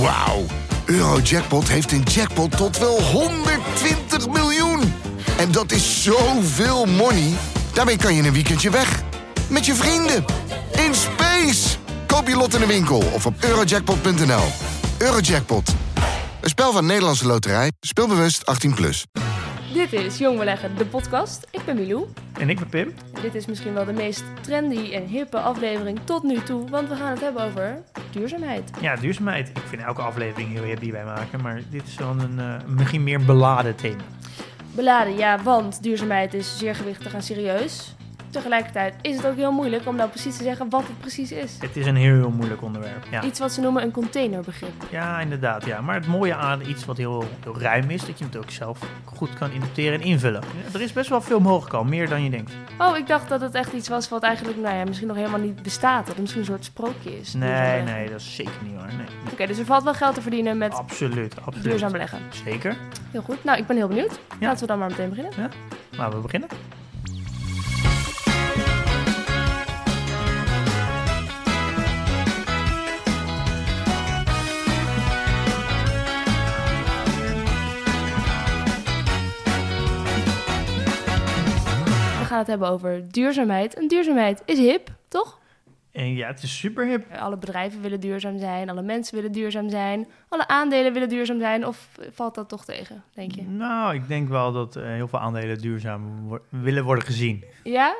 Wauw. Eurojackpot heeft een jackpot tot wel 120 miljoen. En dat is zoveel money. Daarmee kan je een weekendje weg. Met je vrienden. In space. Koop je lot in de winkel of op eurojackpot.nl. Eurojackpot. Een spel van Nederlandse Loterij. Speelbewust 18+. Plus. Dit is Jong Beleggen, de podcast. Ik ben Milou. En ik ben Pim. Dit is misschien wel de meest trendy en hippe aflevering tot nu toe, want we gaan het hebben over duurzaamheid. Ja, duurzaamheid. Ik vind elke aflevering heel hip die wij maken, maar dit is wel een uh, misschien meer beladen thema. Beladen, ja, want duurzaamheid is zeer gewichtig en serieus. Tegelijkertijd is het ook heel moeilijk om nou precies te zeggen wat het precies is. Het is een heel, heel moeilijk onderwerp. Ja. Iets wat ze noemen een containerbegrip. Ja, inderdaad. Ja. Maar het mooie aan iets wat heel, heel ruim is, dat je het ook zelf goed kan interpreteren en invullen. er is best wel veel mogelijk al, meer dan je denkt. Oh, ik dacht dat het echt iets was wat eigenlijk nou ja, misschien nog helemaal niet bestaat. Dat het misschien een soort sprookje is. Nee, nee, dat is zeker niet hoor. Nee. Oké, dus er valt wel geld te verdienen met absoluut, absoluut. duurzaam beleggen. Zeker. Heel goed. Nou, ik ben heel benieuwd. Laten we dan maar meteen beginnen. Ja, laten we beginnen. Gaan het hebben over duurzaamheid. En duurzaamheid is hip, toch? En ja, het is super hip. Alle bedrijven willen duurzaam zijn, alle mensen willen duurzaam zijn, alle aandelen willen duurzaam zijn. Of valt dat toch tegen, denk je? Nou, ik denk wel dat uh, heel veel aandelen duurzaam wo willen worden gezien. Ja?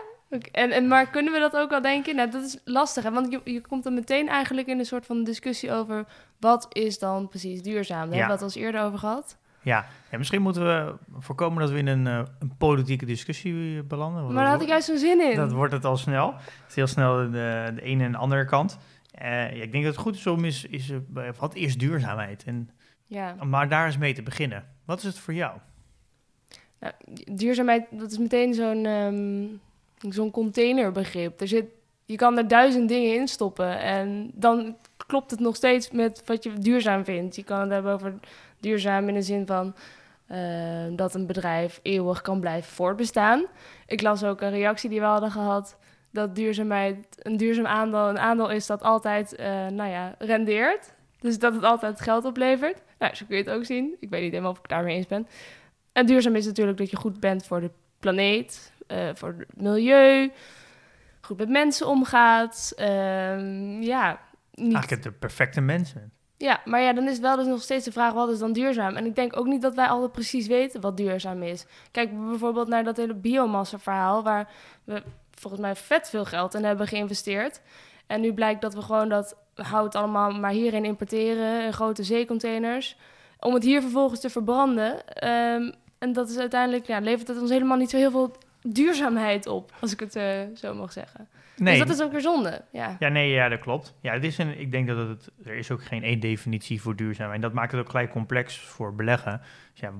En, en, maar kunnen we dat ook al denken? Nou, dat is lastig, hè? want je, je komt dan meteen eigenlijk in een soort van discussie over wat is dan precies duurzaam. Daar ja. hebben we het al eerder over gehad. Ja. ja, misschien moeten we voorkomen dat we in een, uh, een politieke discussie belanden. Maar daar had ik juist zo'n zin in. Dat wordt het al snel. Het is heel snel de, de ene en de andere kant. Uh, ja, ik denk dat het goed is om is, is uh, wat is duurzaamheid? En, ja. Maar daar eens mee te beginnen. Wat is het voor jou? Nou, duurzaamheid, dat is meteen zo'n um, zo'n containerbegrip. Er zit, je kan er duizend dingen in stoppen en dan klopt het nog steeds met wat je duurzaam vindt. Je kan het hebben over duurzaam in de zin van uh, dat een bedrijf eeuwig kan blijven voortbestaan. Ik las ook een reactie die we hadden gehad dat duurzaamheid een duurzaam aandeel een aandeel is dat altijd, uh, nou ja, rendeert. Dus dat het altijd geld oplevert. Nou, zo kun je het ook zien. Ik weet niet helemaal of ik daarmee eens ben. En duurzaam is natuurlijk dat je goed bent voor de planeet, uh, voor het milieu, goed met mensen omgaat. Uh, ja, niet... Eigenlijk de perfecte mensen. Ja, maar ja, dan is wel dus nog steeds de vraag, wat is dan duurzaam? En ik denk ook niet dat wij altijd precies weten wat duurzaam is. Kijk bijvoorbeeld naar dat hele biomassa-verhaal, waar we volgens mij vet veel geld in hebben geïnvesteerd. En nu blijkt dat we gewoon dat hout allemaal maar hierin importeren, in grote zeecontainers, om het hier vervolgens te verbranden. Um, en dat is uiteindelijk, ja, levert het ons helemaal niet zo heel veel duurzaamheid op, als ik het uh, zo mag zeggen. Nee. Dus dat is ook weer zonde. Ja, ja nee, ja, dat klopt. Ja, het is een, ik denk dat het, er is ook geen één definitie voor duurzaamheid. En dat maakt het ook gelijk complex voor beleggen. Dus ja,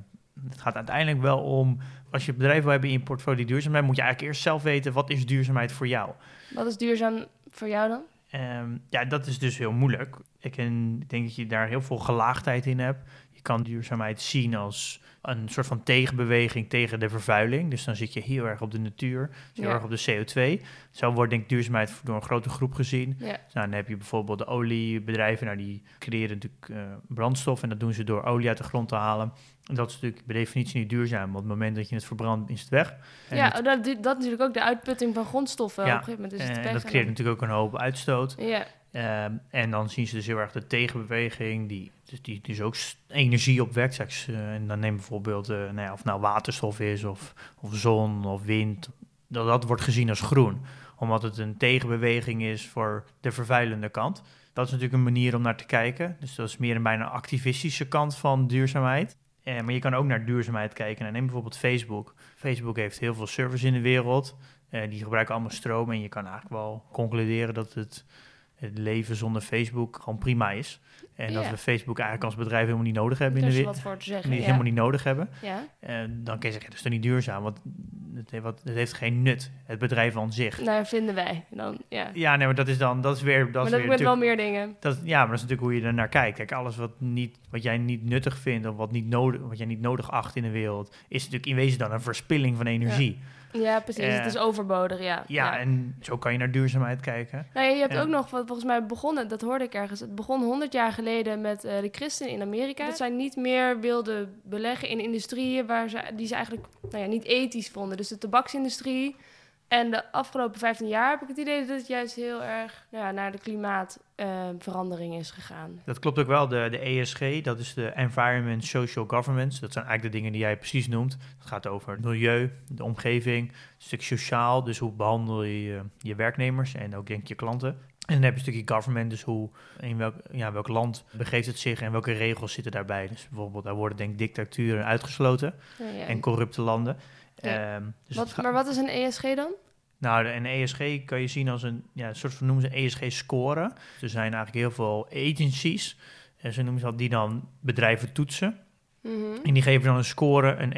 het gaat uiteindelijk wel om, als je bedrijf wil hebben in je portfolio die duurzaam moet je eigenlijk eerst zelf weten, wat is duurzaamheid voor jou? Wat is duurzaam voor jou dan? Um, ja, dat is dus heel moeilijk. Ik denk dat je daar heel veel gelaagdheid in hebt. Je kan duurzaamheid zien als een soort van tegenbeweging tegen de vervuiling. Dus dan zit je heel erg op de natuur, heel ja. erg op de CO2. Zo wordt denk ik duurzaamheid door een grote groep gezien. Ja. Nou, dan heb je bijvoorbeeld de oliebedrijven, nou, die creëren natuurlijk uh, brandstof en dat doen ze door olie uit de grond te halen. Dat is natuurlijk per definitie niet duurzaam, want op het moment dat je het verbrandt is het weg. En ja, het, dat, dat is natuurlijk ook de uitputting van grondstoffen. Ja, op een gegeven moment is het en dat creëert natuurlijk ook een hoop uitstoot. Ja. Um, en dan zien ze dus heel erg de tegenbeweging, die dus, die dus ook energie opwekt. Uh, en dan neem bijvoorbeeld, uh, nou ja, of nou waterstof is, of, of zon, of wind. Dat, dat wordt gezien als groen, omdat het een tegenbeweging is voor de vervuilende kant. Dat is natuurlijk een manier om naar te kijken. Dus dat is meer een bijna activistische kant van duurzaamheid. Uh, maar je kan ook naar duurzaamheid kijken. En neem bijvoorbeeld Facebook. Facebook heeft heel veel servers in de wereld. die gebruiken allemaal stroom. En je kan eigenlijk wel concluderen dat het het leven zonder Facebook gewoon prima is. En dat we Facebook eigenlijk als bedrijf helemaal niet nodig hebben. in de wat voor te zeggen. Die ja. helemaal niet nodig hebben. Ja. En dan kun je zeggen, dat is toch niet duurzaam? Want het heeft, wat, het heeft geen nut, het bedrijf aan zich. Nou, vinden wij. Dan, ja. ja, nee, maar dat is dan, dat is weer... Dat maar is dat weer met wel meer dingen. Dat, ja, maar dat is natuurlijk hoe je er naar kijkt. Kijk, alles wat, niet, wat jij niet nuttig vindt of wat, niet nodig, wat jij niet nodig acht in de wereld, is natuurlijk in wezen dan een verspilling van energie. Ja, precies. Eh, het is overbodig, ja. Ja, en zo kan je naar duurzaamheid kijken. Nou ja, je hebt Ja. ook nog, wat volgens mij begonnen, dat hoorde ik ergens. Het begon 100 jaar geleden met eh, de christenen in Amerika. Dat zij niet meer wilden beleggen in industrieën waar ze, die ze eigenlijk nou ja, niet ethisch vonden. Dus de tabaksindustrie. En de afgelopen 15 jaar heb ik het idee dat het juist heel erg nou ja, naar de klimaatverandering is gegaan. Dat klopt ook wel. De, de ESG, dat is de Environment Social Governance. Dat zijn eigenlijk de dingen die jij precies noemt. Het gaat over het milieu, de omgeving, een stuk sociaal. Dus hoe behandel je je, je werknemers en ook denk je klanten. En dan heb je een stukje government, dus hoe, in welk, ja, welk land begeeft het zich en welke regels zitten daarbij. Dus bijvoorbeeld, daar worden denk ik dictaturen uitgesloten Nou ja, en corrupte landen. Ja. Ehm, dus wat, maar wat is een ESG dan? nou, een ESG kan je zien als een ja, soort van noemen ze ESG-score. Er zijn eigenlijk heel veel agencies, en ze noemen ze dat, die dan bedrijven toetsen. Mhm. En die geven dan een score, een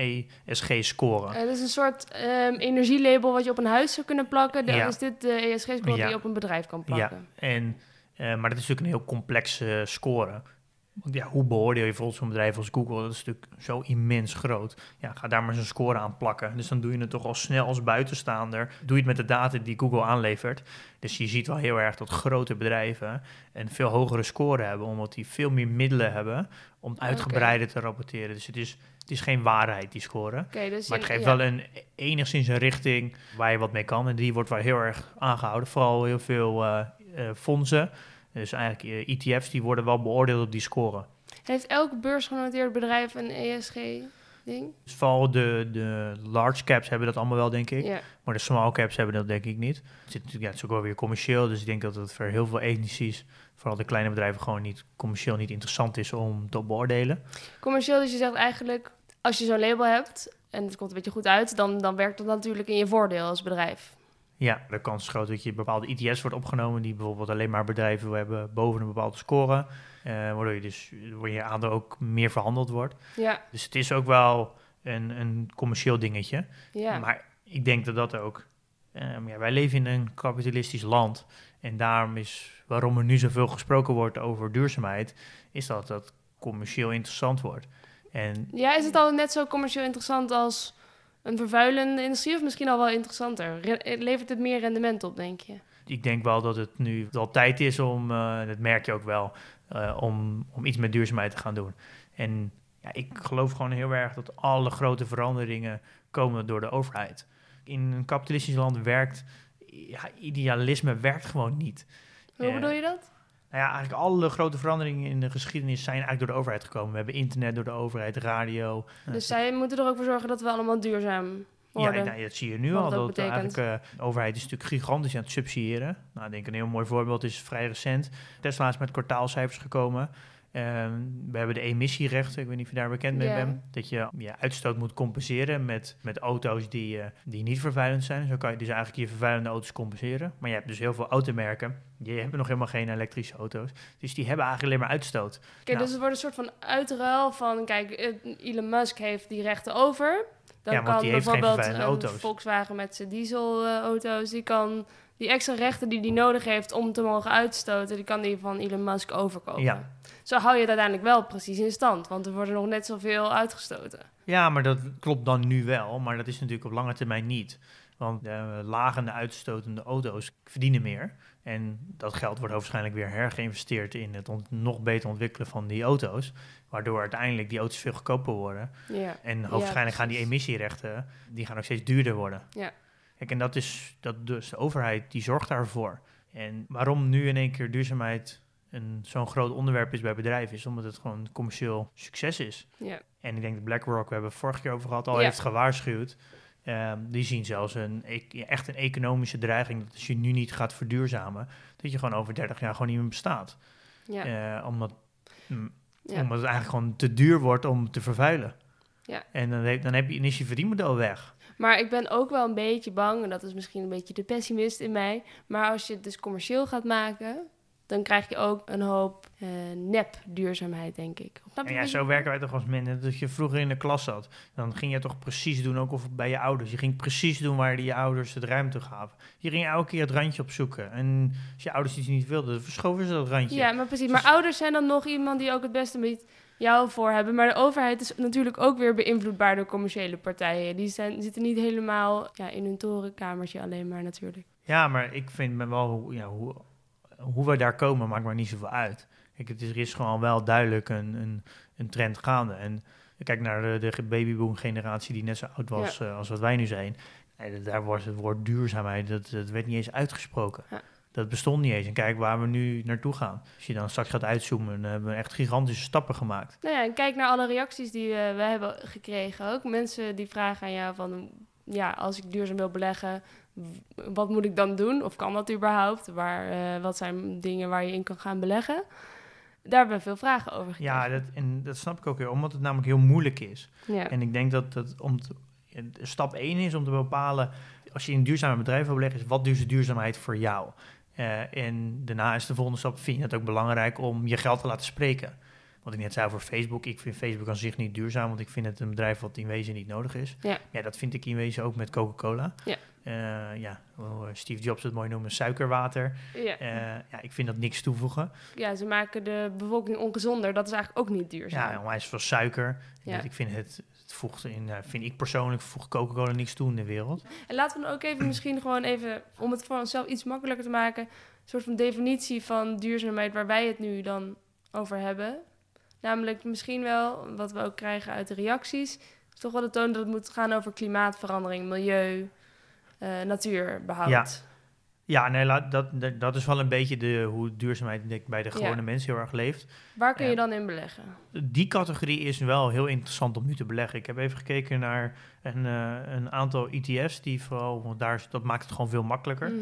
ESG-score. Het is een soort ehm, energielabel wat je op een huis zou kunnen plakken. Dan Ja. is dit de ESG-score Ja. die je op een bedrijf kan plakken. En, eh, maar dat is natuurlijk een heel complexe score. Want ja, hoe beoordeel je bijvoorbeeld zo'n bedrijf als Google? Dat is natuurlijk zo immens groot. Ja, ga daar maar zo'n score aan plakken. Dus dan doe je het toch al snel als buitenstaander. Doe je het met de data die Google aanlevert. Dus je ziet wel heel erg dat grote bedrijven een veel hogere score hebben, omdat die veel meer middelen hebben om uitgebreider te rapporteren. Dus het is, het is geen waarheid, die score. Dus Maar het geeft ja. wel een, enigszins een richting waar je wat mee kan. En die wordt wel heel erg aangehouden. Vooral heel veel eh, fondsen, dus eigenlijk eh, ETF's, die worden wel beoordeeld op die score. Heeft elk beursgenoteerd bedrijf een ESG-ding? Dus vooral de, de large caps hebben dat allemaal wel, denk ik. Ja. Maar de small caps hebben dat denk ik niet. Het, zit, natuurlijk- ja, het is ook wel weer commercieel. Dus ik denk dat het voor heel veel agencies, vooral de kleine bedrijven, gewoon niet commercieel niet interessant is om te beoordelen. Commercieel, dus je zegt eigenlijk, als je zo'n label hebt en het komt een beetje goed uit, dan, dan werkt dat natuurlijk in je voordeel als bedrijf. Ja, de kans is groot dat je bepaalde ETF's wordt opgenomen die bijvoorbeeld alleen maar bedrijven hebben boven een bepaalde score. eh, waardoor je dus waar je aandeel ook meer verhandeld wordt. Ja, Dus het is ook wel een, een commercieel dingetje. ja. Maar ik denk dat dat ook. ehm, ja, wij leven in een kapitalistisch land. En daarom is waarom er nu zoveel gesproken wordt over duurzaamheid, is dat dat commercieel interessant wordt. En ja, is het al net zo commercieel interessant als een vervuilende industrie of misschien al wel interessanter? Re- levert het meer rendement op, denk je? ik denk wel dat het nu wel tijd is om, eh, dat merk je ook wel, eh, om, om iets met duurzaamheid te gaan doen. En ja, ik geloof gewoon heel erg dat alle grote veranderingen komen door de overheid. In een kapitalistisch land werkt, ja, idealisme werkt gewoon niet. Hoe bedoel je dat? Nou ja, eigenlijk alle grote veranderingen in de geschiedenis zijn eigenlijk door de overheid gekomen. We hebben internet door de overheid, radio. Dus zij moeten er ook voor zorgen dat we allemaal duurzaam worden. Ja, nou, dat zie je nu al. dat eigenlijk, eh, de overheid is natuurlijk gigantisch aan het subsidiëren. Nou, ik denk een heel mooi voorbeeld is vrij recent. Tesla is met kwartaalcijfers gekomen. Ehm, we hebben de emissierechten, ik weet niet of je daar bekend mee bent. Dat je je uitstoot moet compenseren met, met auto's die, eh, die niet vervuilend zijn. Zo kan je dus eigenlijk je vervuilende auto's compenseren. Maar je hebt dus heel veel automerken, die hebben nog helemaal geen elektrische auto's. Dus die hebben eigenlijk alleen maar uitstoot. Oké, Nou. dus het wordt een soort van uitruil van, kijk, Elon Musk heeft die rechten over. Dan Ja, want kan die heeft geen bijvoorbeeld vervuilende een auto's. Volkswagen met zijn dieselauto's, die kan die extra rechten die hij nodig heeft om te mogen uitstoten, die kan die van Elon Musk overkopen. Ja. Zo hou je het uiteindelijk wel precies in stand, want er worden nog net zoveel uitgestoten. Ja, maar dat klopt dan nu wel, maar dat is natuurlijk op lange termijn niet. Want de lagende uitstotende auto's verdienen meer. En dat geld wordt waarschijnlijk weer hergeïnvesteerd in het nog beter ontwikkelen van die auto's. Waardoor uiteindelijk die auto's veel goedkoper worden. Ja. En hoogstwaarschijnlijk gaan die emissierechten, die gaan ook steeds duurder worden. Ja. Kijk, en dat is dat dus de overheid die zorgt daarvoor. En waarom nu in één keer duurzaamheid een zo'n groot onderwerp is bij bedrijven, is omdat het gewoon commercieel succes is. Ja. En ik denk dat BlackRock, we hebben het vorige keer over gehad, al Ja. heeft gewaarschuwd. Ehm, die zien zelfs een, e- echt een economische dreiging dat als je nu niet gaat verduurzamen, dat je gewoon over 30 jaar gewoon niet meer bestaat. Ja. Eh, omdat, mm, omdat het eigenlijk gewoon te duur wordt om te vervuilen. Ja. En dan, heb, dan, heb je, dan is je verdienmodel weg. Maar ik ben ook wel een beetje bang, en dat is misschien een beetje de pessimist in mij. Maar als je het dus commercieel gaat maken, dan krijg je ook een hoop eh, nep-duurzaamheid, denk ik. En ja, zo werken wij toch als mensen. Dat je vroeger in de klas zat, dan ging je toch precies doen, ook of bij je ouders. Je ging precies doen waar die je ouders het ruimte gaven. Je ging elke keer het randje opzoeken. En als je ouders iets niet wilden, verschoven ze dat randje. Ja, maar precies. Dus- Maar ouders zijn dan nog iemand die ook het beste met jou voor hebben. Maar de overheid is natuurlijk ook weer beïnvloedbaar door commerciële partijen. Die zijn, zitten niet helemaal ja, in hun torenkamertje alleen maar natuurlijk. Ja, maar ik vind me wel, hoe- ja, hoe, hoe we daar komen, maakt maar niet zoveel uit. Kijk, het is, er is gewoon wel duidelijk een, een, een trend gaande. En kijk naar de, de babyboom-generatie die net zo oud was eh, als wat wij nu zijn. Daar was het woord duurzaamheid, dat, dat werd niet eens uitgesproken. Ja. Dat bestond niet eens. En kijk waar we nu naartoe gaan. Als je dan straks gaat uitzoomen, dan hebben we echt gigantische stappen gemaakt. Nou ja, en kijk naar alle reacties die eh, we hebben gekregen ook. Mensen die vragen aan jou van... Ja, als ik duurzaam wil beleggen, wat moet ik dan doen? Of kan dat überhaupt? Waar, eh, wat zijn dingen waar je in kan gaan beleggen? Daar hebben we veel vragen over gekregen. Ja, dat, en dat snap ik ook weer, omdat het namelijk heel moeilijk is. ja. En ik denk dat dat om te- stap 1 is om te bepalen, als je in een duurzame bedrijf wil beleggen, is wat is de duurzaamheid voor jou? Eh, en daarna is de volgende stap, vind je het ook belangrijk om je geld te laten spreken? Wat ik net zei over Facebook, ik vind Facebook aan zich niet duurzaam, want ik vind het een bedrijf wat in wezen niet nodig is. Ja. ja dat vind ik in wezen ook met Coca-Cola. Ja. Eh, ja, hoe Steve Jobs het mooi noemen, suikerwater. Ja. Eh, ja, ik vind dat niks toevoegen. ja, ze maken de bevolking ongezonder. Dat is eigenlijk ook niet duurzaam. Ja, onwijs veel suiker. Ja. Ik vind het, het voegt in, ja, vind ik persoonlijk, voegt Coca-Cola niks toe in de wereld. En laten we dan ook even misschien gewoon even, om het voor onszelf iets makkelijker te maken, een soort van definitie van duurzaamheid waar wij het nu dan over hebben. Namelijk misschien wel, wat we ook krijgen uit de reacties, is toch wel de toon dat het moet gaan over klimaatverandering, milieu, eh, natuurbehoud. Ja. Ja, nee, laat, dat, dat- is wel een beetje de, hoe duurzaamheid denk ik, bij de Ja. gewone mensen heel erg leeft. Waar kun je dan in beleggen? Die categorie is wel heel interessant om nu te beleggen. Ik heb even gekeken naar een, eh, een aantal ETF's die vooral, want daar, dat maakt het gewoon veel makkelijker.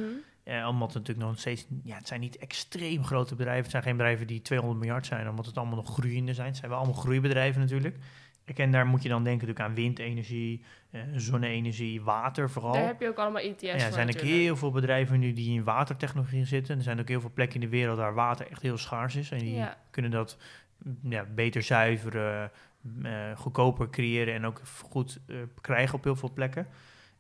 Eh, omdat het natuurlijk nog steeds, ja, het zijn niet extreem grote bedrijven. Het zijn geen bedrijven die 200 miljard zijn, omdat het allemaal nog groeiende zijn. Het zijn wel allemaal groeibedrijven natuurlijk. En daar moet je dan denken natuurlijk aan windenergie, eh, zonne-energie, water vooral. Daar heb je ook allemaal ETF's Ja, er zijn ook heel veel bedrijven nu die in watertechnologie zitten. Er zijn ook heel veel plekken in de wereld waar water echt heel schaars is. En die Ja. kunnen dat mm, ja, beter zuiveren, eh, goedkoper creëren en ook goed eh, krijgen op heel veel plekken.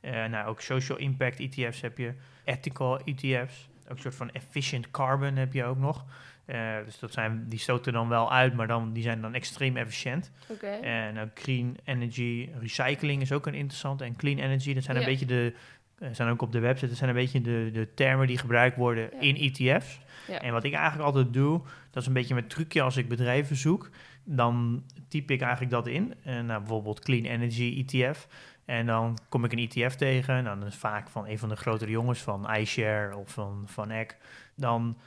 Nou, ook social impact ETF's heb je, ethical ETF's, ook een soort van efficient carbon heb je ook nog. Eh, dus dat zijn, die stoten dan wel uit, maar dan, die zijn dan extreem efficiënt. Oké. En ook clean energy recycling is ook een interessante. En clean energy, dat zijn een beetje de, eh, zijn ook op de website, dat zijn een beetje de, de termen die gebruikt worden Ja. in ETF's. Ja. En wat ik eigenlijk altijd doe, dat is een beetje mijn trucje als ik bedrijven zoek. Dan typ ik eigenlijk dat in. En nou, bijvoorbeeld clean energy ETF. En dan kom ik een ETF tegen. Nou, dat is vaak van een van de grotere jongens, van iShare of van, van Eck. Dan eh,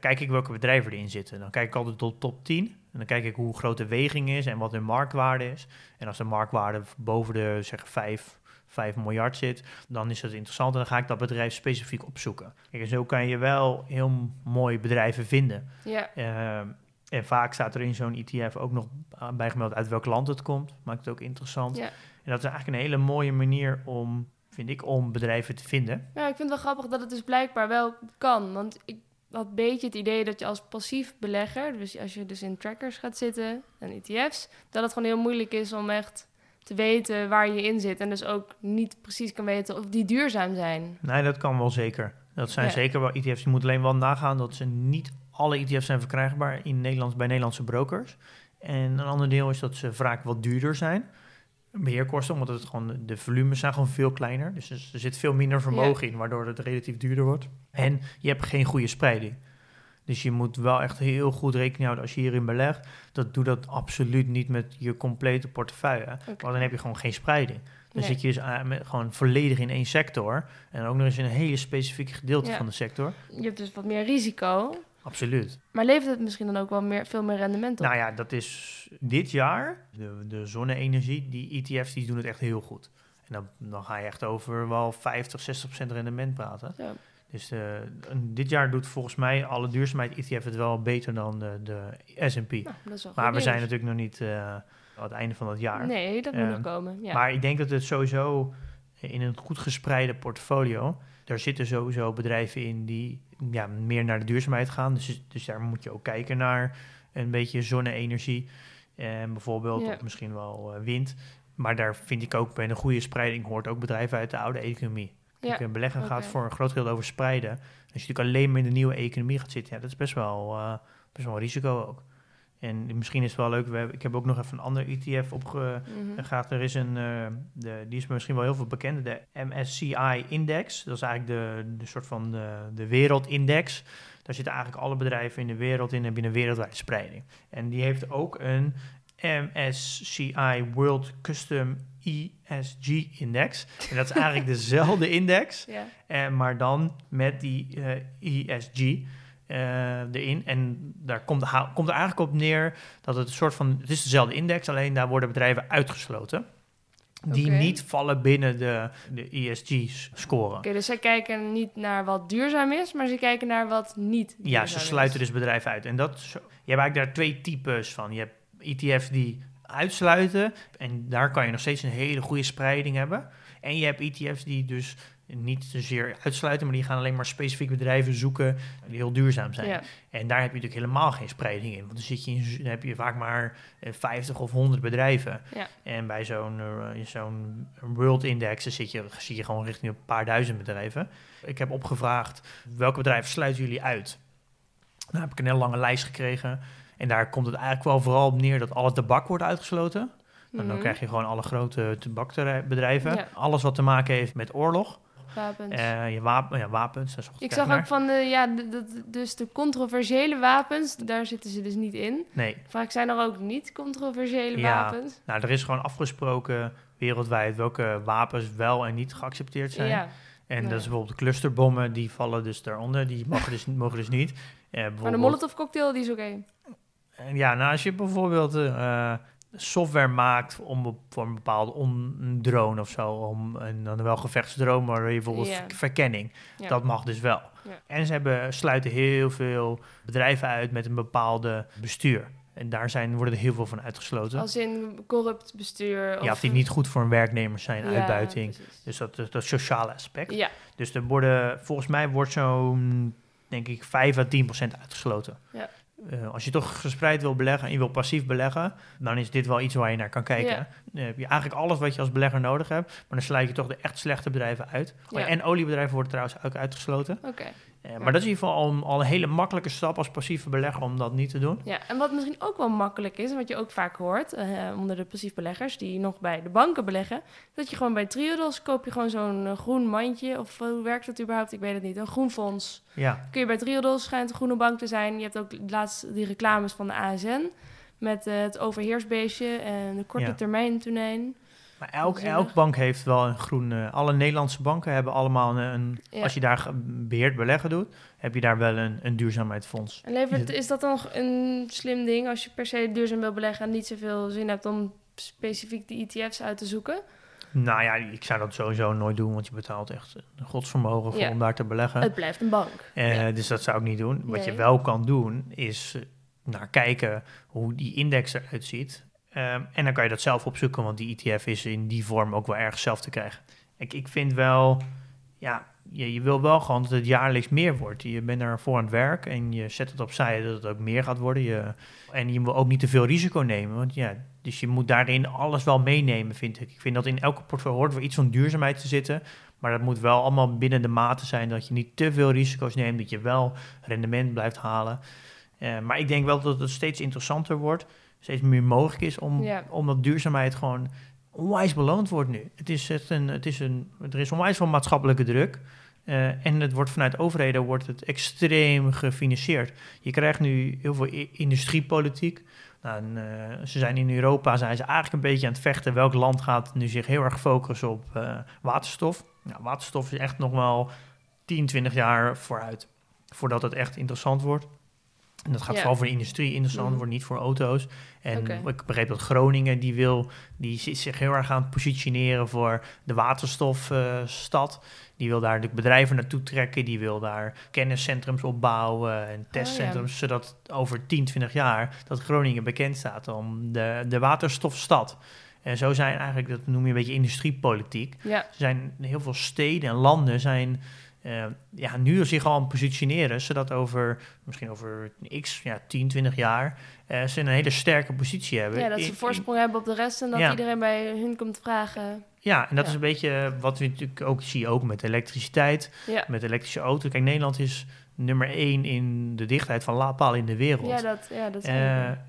kijk ik welke bedrijven erin zitten. Dan kijk ik altijd tot top 10. En dan kijk ik hoe groot de weging is en wat hun marktwaarde is. En als de marktwaarde boven de zeg 5, 5 miljard zit, dan is dat interessant. En dan ga ik dat bedrijf specifiek opzoeken. Kijk, en zo kan je wel heel mooi bedrijven vinden. Ja. Ehm, en vaak staat er in zo'n ETF ook nog bijgemeld uit welk land het komt. Maakt het ook interessant. Ja. En dat is eigenlijk een hele mooie manier om, vind ik, om bedrijven te vinden. Ja, ik vind het wel grappig dat het dus blijkbaar wel kan. Want ik had een beetje het idee dat je als passief belegger, dus als je dus in trackers gaat zitten en ETF's, dat het gewoon heel moeilijk is om echt te weten waar je in zit. En dus ook niet precies kan weten of die duurzaam zijn. Nee, dat kan wel zeker. Dat zijn Ja. zeker wel ETF's. Je moet alleen wel nagaan dat ze niet alle ETF's zijn verkrijgbaar in Nederland bij Nederlandse brokers. En een ander deel is dat ze vaak wat duurder zijn. Beheerkosten, omdat het gewoon, de volumes zijn gewoon veel kleiner. Dus er, zit veel minder vermogen in, waardoor het relatief duurder wordt. En je hebt geen goede spreiding. Dus je moet wel echt heel goed rekening houden als je hierin belegt. Dat doe dat absoluut niet met je complete portefeuille. Want dan heb je gewoon geen spreiding. Dan Nee. zit je dus aan- met, gewoon volledig in één sector. En ook nog eens in een hele specifieke gedeelte Ja. van de sector. Je hebt dus wat meer risico. Absoluut. Maar levert het misschien dan ook wel meer, veel meer rendement op? Nou ja, dat is dit jaar, de, de zonne-energie, die ETF's die doen het echt heel goed. En dan, dan ga je echt over wel 50, 60 procent rendement praten. Zo. Dus eh, dit jaar doet volgens mij alle duurzaamheid ETF het wel beter dan de, de S&P. Nou, maar we zijn natuurlijk nog niet eh, aan het einde van het jaar. Nee, dat moet nog komen. Ja. Maar ik denk dat het sowieso in een goed gespreide portfolio, daar zitten sowieso bedrijven in die ja, meer naar de duurzaamheid gaan. Dus, dus daar moet je ook kijken naar een beetje zonne-energie en bijvoorbeeld, Ja. of misschien wel eh, wind. Maar daar vind ik ook bij een goede spreiding hoort ook bedrijven uit de oude economie. Ja, Kijk, een beleggen gaat voor een groot gedeelte over spreiden. Als je natuurlijk alleen maar in de nieuwe economie gaat zitten, ja, dat is best wel, eh, best wel een risico ook. En misschien is het wel leuk, we hebben, ik heb ook nog even een ander ETF opgegaat. Mhm. Er is een, eh, de, die is misschien wel heel veel bekend, de MSCI-index. Dat is eigenlijk de, de soort van de, de wereldindex. Daar zitten eigenlijk alle bedrijven in de wereld in, hebben een wereldwijde spreiding. En die heeft ook een MSCI World Custom ESG-index. En dat is eigenlijk dezelfde index, Ja. eh, maar dan met die eh, ESG erin. En daar komt, komt er eigenlijk op neer dat het een soort van... Het is dezelfde index, alleen daar worden bedrijven uitgesloten. Die niet vallen binnen de, de ESG-score. Oké, dus zij kijken niet naar wat duurzaam is, maar ze kijken naar wat niet Ja, ze sluiten is. dus bedrijven uit. En dat, je hebt eigenlijk daar twee types van. Je hebt ETF's die uitsluiten. En daar kan je nog steeds een hele goede spreiding hebben. En je hebt ETF's die dus niet zozeer uitsluiten, maar die gaan alleen maar specifieke bedrijven zoeken die heel duurzaam zijn. Ja. En daar heb je natuurlijk helemaal geen spreiding in. Want dan, zit je in, dan heb je vaak maar eh, 50 of 100 bedrijven. Ja. En bij zo'n eh, zo'n World Index dan zit je, zie je gewoon richting een paar duizend bedrijven. Ik heb opgevraagd, welke bedrijven sluiten jullie uit? Nou heb ik een hele lange lijst gekregen. En daar komt het eigenlijk wel vooral op neer dat alle tabak wordt uitgesloten. En dan Mhm. krijg je gewoon alle grote tabakbedrijven. Ja. Alles wat te maken heeft met oorlog. Wapens. Eh, je wapen, ja, wapens, ik ik zag naar. ook van de, ja, de, de- dus de controversiële wapens, daar zitten ze dus niet in. Nee, Vaak zijn er ook niet controversiële Ja. wapens. nou, er is gewoon afgesproken wereldwijd welke wapens wel en niet geaccepteerd zijn. Ja, En Nou dat ja. is bijvoorbeeld de clusterbommen, die vallen dus daaronder. Die mogen dus, mogen dus niet. Eh, maar de Molotov cocktail, die is oké. En Ja, nou, als je bijvoorbeeld eh, software maakt om voor een bepaalde on- een drone of zo, om en dan wel gevechtsdrone, maar bijvoorbeeld ver- verkenning, Ja. dat mag dus wel. Ja. En ze hebben, sluiten heel veel bedrijven uit met een bepaalde bestuur. En daar zijn, worden er heel veel van uitgesloten. Als in corrupt bestuur. ja, of die niet goed voor hun werknemers zijn, Ja, uitbuiting. precies. Dus dat, dat, dat sociale aspect. Ja, Dus er worden, volgens mij wordt zo'n, denk ik, 5 à 10 procent uitgesloten. Ja. Eh, als je toch gespreid wil beleggen en je wil passief beleggen, dan is dit wel iets waar je naar kan kijken. Ja. Dan heb je eigenlijk alles wat je als belegger nodig hebt, maar dan sluit je toch de echt slechte bedrijven uit. Ja. En oliebedrijven worden trouwens ook uitgesloten. oké. Maar dat is in ieder geval al, al een hele makkelijke stap als passieve belegger om dat niet te doen. Ja, en wat misschien ook wel makkelijk is, en wat je ook vaak hoort eh, onder de passief beleggers die nog bij de banken beleggen, dat je gewoon bij Triodos koop je gewoon zo'n eh, groen mandje, of eh, hoe werkt dat überhaupt? Ik weet het niet. Een groen fonds. Ja, Kun je bij Triodos, schijnt een groene bank te zijn. Je hebt ook laatst die reclames van de ASN met het overheersbeestje en de korte Ja. termijn tonijn. Maar elk, bank heeft wel een groen... eh, alle Nederlandse banken hebben allemaal een... een- Ja. Als je daar beheerd beleggen doet, heb je daar wel een, een duurzaamheidsfonds. En levert, Is dat dan een slim ding als je per se duurzaam wil beleggen en niet zoveel zin hebt om specifiek de ETF's uit te zoeken? Nou ja, ik zou dat sowieso nooit doen, want je betaalt echt een godsvermogen voor Ja. om daar te beleggen. Het blijft een bank. Eh, Ja. Dus dat zou ik niet doen. Wat je wel kan doen, is eh, naar kijken hoe die index eruit ziet. Ehm, en dan kan je dat zelf opzoeken, want die ETF is in die vorm ook wel erg zelf te krijgen. Ik, ik vind wel, ja, je, je wil wel gewoon dat het jaarlijks meer wordt. Je bent ervoor aan het werk en je zet het opzij dat het ook meer gaat worden. Je, en je wil ook niet te veel risico nemen, want ja, dus je moet daarin alles wel meenemen, vind ik. Ik vind dat in elke portfolio hoort wel iets van duurzaamheid te zitten. Maar dat moet wel allemaal binnen de mate zijn dat je niet te veel risico's neemt, dat je wel rendement blijft halen. Eh, maar ik denk wel dat het steeds interessanter wordt, steeds meer mogelijk is om, Ja. omdat duurzaamheid gewoon onwijs beloond wordt nu. Het is echt een, het is een, er is onwijs veel maatschappelijke druk. eh, en het wordt vanuit overheden wordt het extreem gefinancierd. Je krijgt nu heel veel industriepolitiek. Nou, en, eh, ze zijn in Europa zijn ze eigenlijk een beetje aan het vechten. Welk land gaat nu zich heel erg focussen op eh, waterstof? Nou, waterstof is echt nog wel 10, 20 jaar vooruit. Voordat het echt interessant wordt. En dat gaat Ja. vooral voor de industrie interessant Mhm. worden, niet voor auto's. En ik begreep dat Groningen, die, wil, die zit zich heel erg aan het positioneren voor de waterstofstad. die wil daar de bedrijven naartoe trekken. Die wil daar kenniscentrums opbouwen en testcentrums. Zodat over 10, 20 jaar dat Groningen bekend staat om de, de waterstofstad. En zo zijn eigenlijk, dat noem je een beetje industriepolitiek. Ja, Er zijn heel veel steden en landen zijn eh, ja, nu zich al positioneren, zodat over misschien over x, ja, 10, 20 jaar eh, ze een hele sterke positie hebben. ja dat ze voorsprong hebben op de rest en dat Ja. iedereen bij hun komt vragen. ja, en dat Ja. is een beetje wat we natuurlijk ook zien, ook met elektriciteit, Ja, met elektrische auto's. Kijk, Nederland is nummer één in de dichtheid van laadpalen in de wereld. Ja, dat, ja, dat is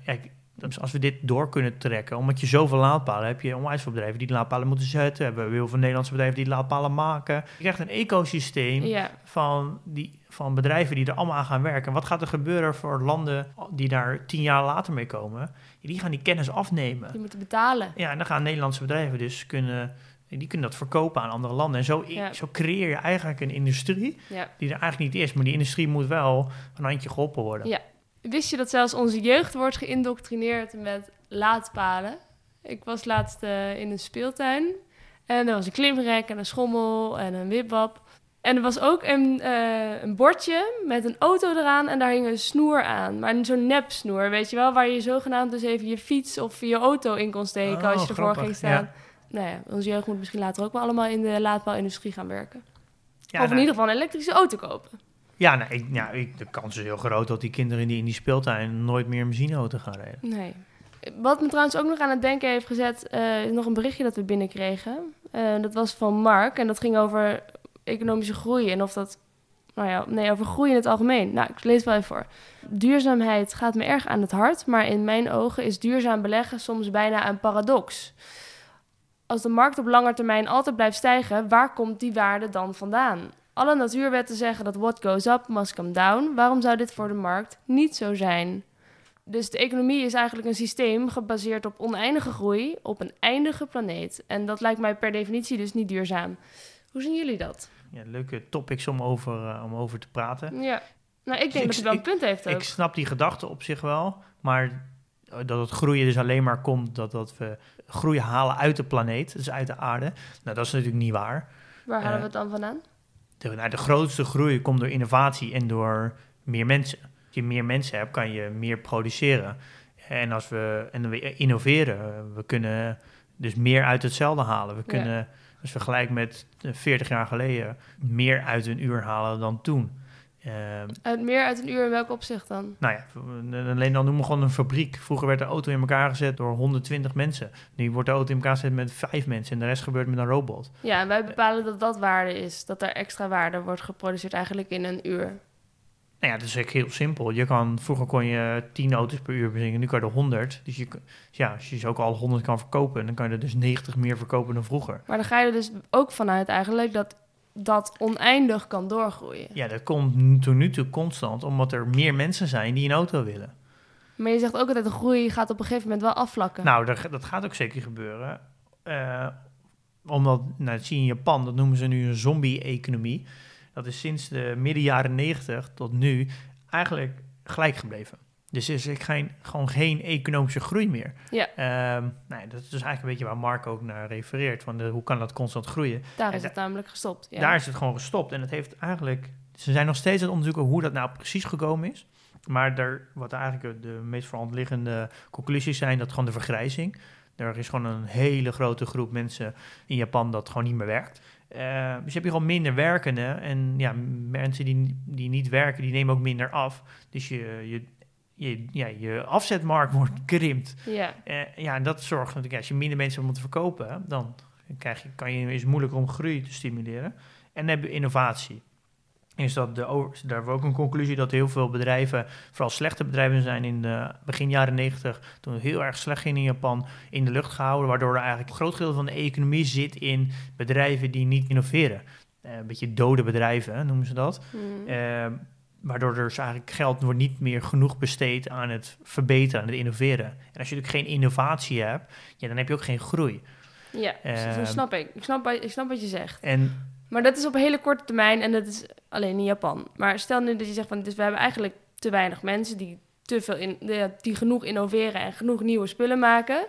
kijk, dus als we dit door kunnen trekken, omdat je zoveel laadpalen hebt, heb je onwijs veel bedrijven die die laadpalen moeten zetten. Hebben we heel veel Nederlandse bedrijven die laadpalen maken. Je krijgt een ecosysteem ja, van, die, van bedrijven die er allemaal aan gaan werken. En wat gaat er gebeuren voor landen die daar tien jaar later mee komen? Die gaan die kennis afnemen. die moeten betalen. Ja, en dan gaan Nederlandse bedrijven dus kunnen, die kunnen dat verkopen aan andere landen. En zo, Ja. zo creëer je eigenlijk een industrie Ja. die er eigenlijk niet is. Maar die industrie moet wel een handje geholpen worden. Ja. Wist je dat zelfs onze jeugd wordt geïndoctrineerd met laadpalen? Ik was laatst eh, in een speeltuin en er was een klimrek en een schommel en een wipwap. En er was ook een, eh, een bordje met een auto eraan en daar hing een snoer aan. Maar zo'n nepsnoer, weet je wel, waar je zogenaamd dus even je fiets of je auto in kon steken Oh, als je ervoor grappig, ging staan. ja. Nou ja, onze jeugd moet misschien later ook wel allemaal in de laadpaalindustrie gaan werken. Ja, of in nou, ieder geval een elektrische auto kopen. Ja, nou, ik, ja ik, de kans is heel groot dat die kinderen die in die speeltuin nooit meer een benzineauto gaan rijden. Nee. Wat me trouwens ook nog aan het denken heeft gezet, eh, is nog een berichtje dat we binnenkregen. Eh, dat was van Mark en dat ging over economische groei en of dat, nou ja, nee, over groei in het algemeen. Nou, ik lees het wel even voor. Duurzaamheid gaat me erg aan het hart, maar in mijn ogen is duurzaam beleggen soms bijna een paradox. Als de markt op lange termijn altijd blijft stijgen, waar komt die waarde dan vandaan? Alle natuurwetten zeggen dat what goes up must come down. Waarom zou dit voor de markt niet zo zijn? Dus de economie is eigenlijk een systeem gebaseerd op oneindige groei op een eindige planeet. En dat lijkt mij per definitie dus niet duurzaam. Hoe zien jullie dat? Ja, leuke topics om over, eh, om over te praten. Ja. Nou, ik denk ik- dat hij wel een punt heeft ook. Ik snap die gedachte op zich wel, maar dat het groeien dus alleen maar komt dat, dat we groei halen uit de planeet, dus uit de aarde. Nou, dat is natuurlijk niet waar. Waar halen eh, we het dan vandaan? De, nou, de grootste groei komt door innovatie en door meer mensen. Als je meer mensen hebt, kan je meer produceren. En als we, en we innoveren, we kunnen dus meer uit hetzelfde halen. We Ja. kunnen, als vergelijk met eh, 40 jaar geleden, meer uit een uur halen dan toen. Ehm, Uit meer uit een uur in welk opzicht dan? nou ja, alleen dan noemen we gewoon een fabriek. Vroeger werd de auto in elkaar gezet door 120 mensen. Nu wordt de auto in elkaar gezet met vijf mensen en de rest gebeurt met een robot. Ja, en wij bepalen dat dat waarde is. Dat er extra waarde wordt geproduceerd eigenlijk in een uur. Nou ja, dat is eigenlijk heel simpel. Je kan, vroeger kon je 10 auto's per uur bezingen, nu kan je er 100. Dus je, ja, als je ze ook al 100 kan verkopen, dan kan je er dus 90 meer verkopen dan vroeger. Maar dan ga je er dus ook vanuit eigenlijk dat dat oneindig kan doorgroeien. Ja, dat komt tot nu toe constant, omdat er meer mensen zijn die een auto willen. Maar je zegt ook altijd de groei gaat op een gegeven moment wel afvlakken. Nou, dat, dat gaat ook zeker gebeuren. Eh, omdat, nou, dat zie je in Japan, dat noemen ze nu een zombie-economie. Dat is sinds de midden jaren 90 tot nu eigenlijk gelijk gebleven. Dus er is geen, gewoon geen economische groei meer. Ja. Ehm, nou, ja, dat is dus eigenlijk een beetje waar Mark ook naar refereert. Van de, hoe kan dat constant groeien? Daar is da- het namelijk gestopt. Ja. Daar is het gewoon gestopt. En het heeft eigenlijk... Ze zijn nog steeds aan het onderzoeken hoe dat nou precies gekomen is. Maar daar, wat eigenlijk de meest liggende conclusies zijn... dat gewoon de vergrijzing. Er is gewoon een hele grote groep mensen in Japan dat gewoon niet meer werkt. Eh, dus heb je gewoon minder werkenden. En ja, mensen die, die niet werken, die nemen ook minder af. Dus je, je, je, ja, je afzetmarkt wordt krimpt. ja. Eh, ja, en dat zorgt natuurlijk, als je minder mensen hebt om te verkopen, dan krijg je, kan je, is het moeilijker om groei te stimuleren. En dan hebben we innovatie. Is dat de, daar hebben we ook een conclusie dat heel veel bedrijven, vooral slechte bedrijven, zijn in de begin jaren 90, toen het heel erg slecht ging in Japan, in de lucht gehouden. Waardoor er eigenlijk een groot deel van de economie zit in bedrijven die niet innoveren. Eh, een beetje dode bedrijven noemen ze dat. Mm. Eh, waardoor er dus eigenlijk geld wordt niet meer genoeg besteed aan het verbeteren, aan het innoveren. En als je natuurlijk geen innovatie hebt, ja, dan heb je ook geen groei. Ja, zo- zo Ehm. snap ik. Ik snap, wat- ik snap wat je zegt. En Maar dat is op een hele korte termijn en dat is alleen in Japan. Maar stel nu dat je zegt van dus we hebben eigenlijk te weinig mensen die te veel in, die genoeg innoveren en genoeg nieuwe spullen maken.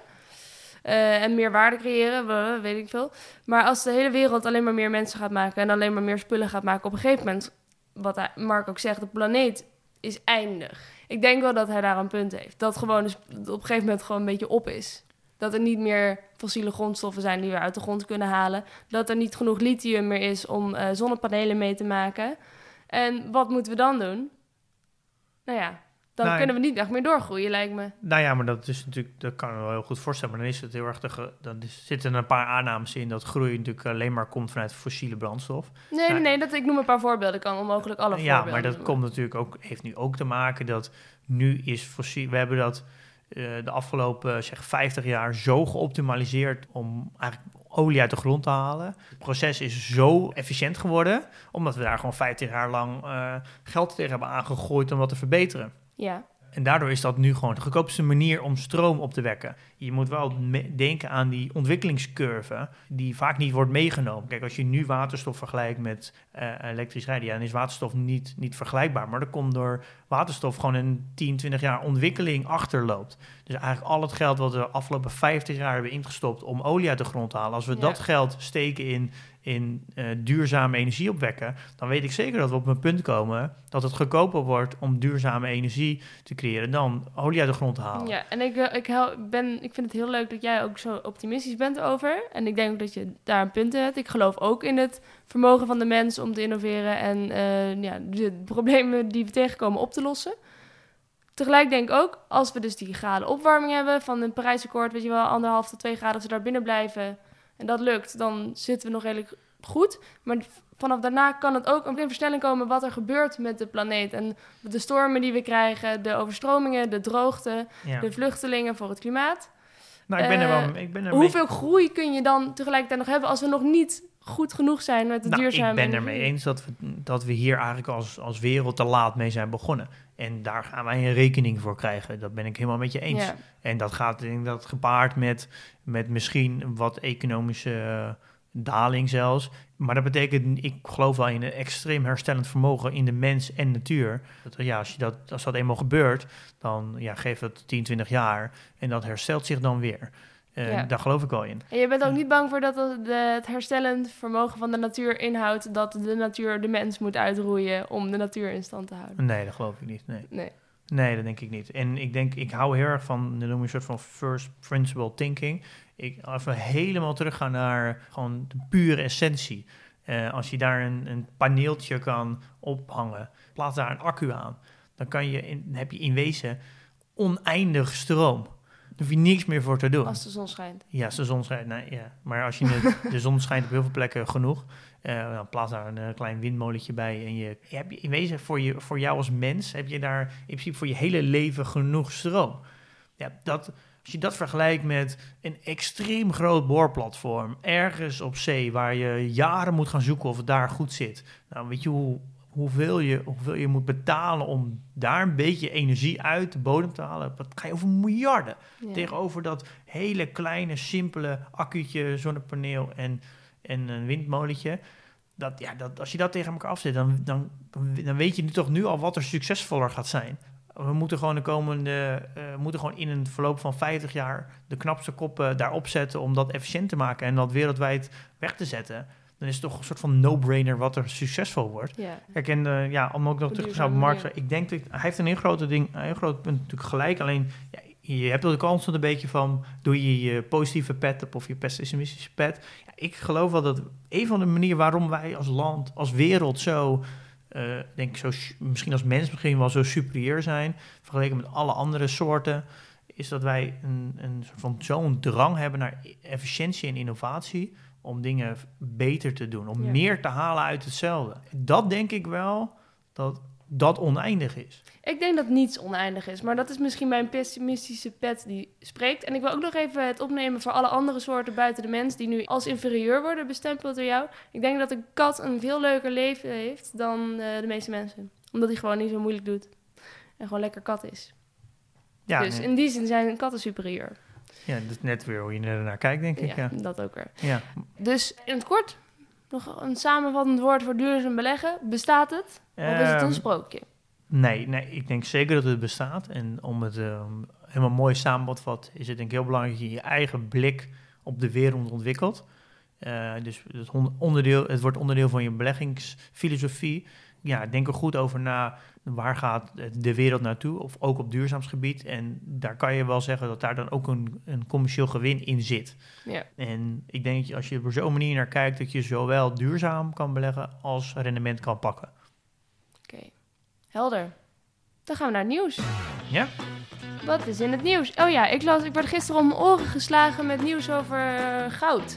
eh, en meer waarde creëren, we- weet ik veel. Maar als de hele wereld alleen maar meer mensen gaat maken en alleen maar meer spullen gaat maken, op een gegeven moment, wat Mark ook zegt, de planeet is eindig. Ik denk wel dat hij daar een punt heeft. Dat gewoon dus op een gegeven moment gewoon een beetje op is. Dat er niet meer fossiele grondstoffen zijn die we uit de grond kunnen halen. Dat er niet genoeg lithium meer is om eh, zonnepanelen mee te maken. En wat moeten we dan doen? Nou ja, dan Nou, kunnen we niet echt meer doorgroeien, lijkt me. Nou ja, maar dat is natuurlijk, dat kan ik me wel heel goed voorstellen. Maar dan is het heel erg, de dan is, zitten een paar aannames in dat groei natuurlijk alleen maar komt vanuit fossiele brandstof. Nee, nee, Nou, nee, dat, ik noem een paar voorbeelden. Ik kan onmogelijk alle ja, voorbeelden maar dat noemen. komt natuurlijk ook, heeft nu ook te maken dat nu is fossiel, we hebben dat eh, de afgelopen zeg 50 jaar zo geoptimaliseerd om eigenlijk olie uit de grond te halen. Het proces is zo efficiënt geworden, omdat we daar gewoon 50 jaar lang eh, geld tegen hebben aangegooid om wat te verbeteren. Ja, En daardoor is dat nu gewoon de goedkoopste manier om stroom op te wekken. Je moet wel denken aan die ontwikkelingscurve, die vaak niet wordt meegenomen. Kijk, als je nu waterstof vergelijkt met eh, elektrisch rijden, ja, dan is waterstof niet, niet vergelijkbaar. Maar dat komt door waterstof gewoon een 10, 20 jaar ontwikkeling achterloopt. Dus eigenlijk al het geld wat we de afgelopen 50 jaar hebben ingestopt om olie uit de grond te halen, als we Ja. dat geld steken in, in eh, duurzame energie opwekken, dan weet ik zeker dat we op een punt komen dat het goedkoper wordt om duurzame energie te creëren dan olie uit de grond te halen. ja. en ik, eh, ik, ben, ik vind het heel leuk dat jij ook zo optimistisch bent over. En ik denk ook dat je daar een punt in hebt. Ik geloof ook in het vermogen van de mens om te innoveren en eh, ja, de problemen die we tegenkomen op te lossen. Tegelijk denk ik ook, als we dus die graden opwarming hebben van een Parijsakkoord, weet je wel, anderhalf tot twee graden, als we daar binnen blijven en dat lukt, dan zitten we nog redelijk goed. Maar vanaf daarna kan het ook in versnelling komen wat er gebeurt met de planeet. En de stormen die we krijgen, de overstromingen, de droogte, Ja. de vluchtelingen voor het klimaat. Nou, ik ben er Eh, wel ik ben er Hoeveel groei kun je dan tegelijkertijd nog hebben als we nog niet goed genoeg zijn met de nou, duurzame ik ben energie? ermee eens dat we, dat we hier eigenlijk als, als wereld te laat mee zijn begonnen. En daar gaan wij een rekening voor krijgen. Dat ben ik helemaal met je eens. Ja. En dat gaat ik denk dat gepaard met, met misschien wat economische eh, daling zelfs. Maar dat betekent, ik geloof wel in een extreem herstellend vermogen in de mens en natuur. Dat, ja, als, je dat, als dat eenmaal gebeurt, dan ja, geeft het 10, 20 jaar en dat herstelt zich dan weer. Eh, Ja. Daar geloof ik wel in. En je bent ook niet bang voor dat het, herstellend vermogen van de natuur inhoudt dat de natuur de mens moet uitroeien om de natuur in stand te houden? Nee, dat geloof ik niet. Nee. Nee. Nee, dat denk ik niet. En ik denk, ik hou heel erg van, dat noem je een soort van first principle thinking. Ik, als we helemaal teruggaan naar gewoon de pure essentie. Eh, als je daar een, een paneeltje kan ophangen, plaats daar een accu aan, dan kan je in, heb je in wezen oneindig stroom. Hoef je niks meer voor te doen. Als de zon schijnt. Ja, als de zon schijnt. Nee, ja. Maar als je het, de zon schijnt op heel veel plekken genoeg, eh, dan plaats daar een eh, klein windmolentje bij. En je, je hebt in wezen voor, je, voor jou als mens, heb je daar in principe voor je hele leven genoeg stroom. Ja, dat, als je dat vergelijkt met een extreem groot boorplatform, ergens op zee, waar je jaren moet gaan zoeken of het daar goed zit. Nou, weet je hoe, hoeveel, je, hoeveel je moet betalen om daar een beetje energie uit de bodem te halen? Dat ga je over miljarden. Ja. Tegenover dat hele kleine, simpele accu'tje, zonnepaneel en, en een windmolentje. Dat, ja, dat, als je dat tegen elkaar afzet, dan, dan, dan weet je nu toch nu al wat er succesvoller gaat zijn. We moeten gewoon de komende, we moeten gewoon in een verloop van 50 jaar de knapste koppen daarop zetten om dat efficiënt te maken en dat wereldwijd weg te zetten. Dan is het toch een soort van no-brainer wat er succesvol wordt. Ja. Kijk, en eh, ja, om ook nog terug te gaan op manier. Ik denk dat hij heeft een heel groot ding, een heel groot punt natuurlijk gelijk. Alleen ja, je hebt ook constant een beetje van, doe je je positieve pet op of je pessimistische pet. Ja, ik geloof wel dat een van de manieren waarom wij als land, als wereld zo, eh, denk ik, zo, misschien als mens misschien wel zo superieur zijn, vergeleken met alle andere soorten, is dat wij een, een soort van zo'n drang hebben naar efficiëntie en innovatie om dingen beter te doen, om Ja. meer te halen uit hetzelfde. Dat denk ik wel dat dat oneindig is. Ik denk dat niets oneindig is, maar dat is misschien mijn pessimistische pet die spreekt. En ik wil ook nog even het opnemen voor alle andere soorten buiten de mens die nu als inferieur worden bestempeld door jou. Ik denk dat een kat een veel leuker leven heeft dan eh, de meeste mensen. Omdat hij gewoon niet zo moeilijk doet. En gewoon lekker kat is. Ja, dus nee. in die zin zijn katten superieur. Ja, dat is net weer hoe je er naar kijkt, denk ik. Ja, Ja. dat ook weer. Ja. Dus in het kort, nog een samenvattend woord voor duurzaam beleggen. Bestaat het? Of is het Ehm, een sprookje? Nee, nee, ik denk zeker dat het bestaat. En om het ehm, helemaal mooi samen te vatten, is het denk ik heel belangrijk dat je je eigen blik op de wereld ontwikkelt. Eh, dus het, onderdeel, het wordt onderdeel van je beleggingsfilosofie. Ja, denk er goed over na. Waar gaat de wereld naartoe? Of ook op duurzaamsgebied. En daar kan je wel zeggen dat daar dan ook een, een commercieel gewin in zit. Ja. En ik denk dat je, als je er op zo'n manier naar kijkt, dat je zowel duurzaam kan beleggen als rendement kan pakken. Oké. Helder. Dan gaan we naar het nieuws. Ja? Wat is in het nieuws? Oh ja, ik, las, ik werd gisteren om mijn oren geslagen met nieuws over eh, goud.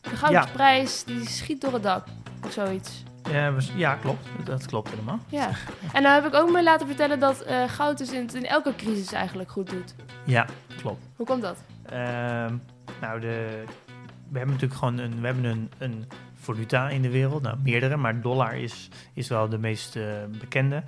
De goudprijs die schiet door het dak. Of zoiets. Ja, ja, klopt. Dat klopt helemaal. Ja. En dan heb ik ook me laten vertellen dat eh, goud dus in, in elke crisis eigenlijk goed doet. Ja, klopt. Hoe komt dat? Ehm, nou, de, we hebben natuurlijk gewoon een, we hebben een, een valuta in de wereld. Nou, meerdere, maar dollar is, is wel de meest eh, bekende.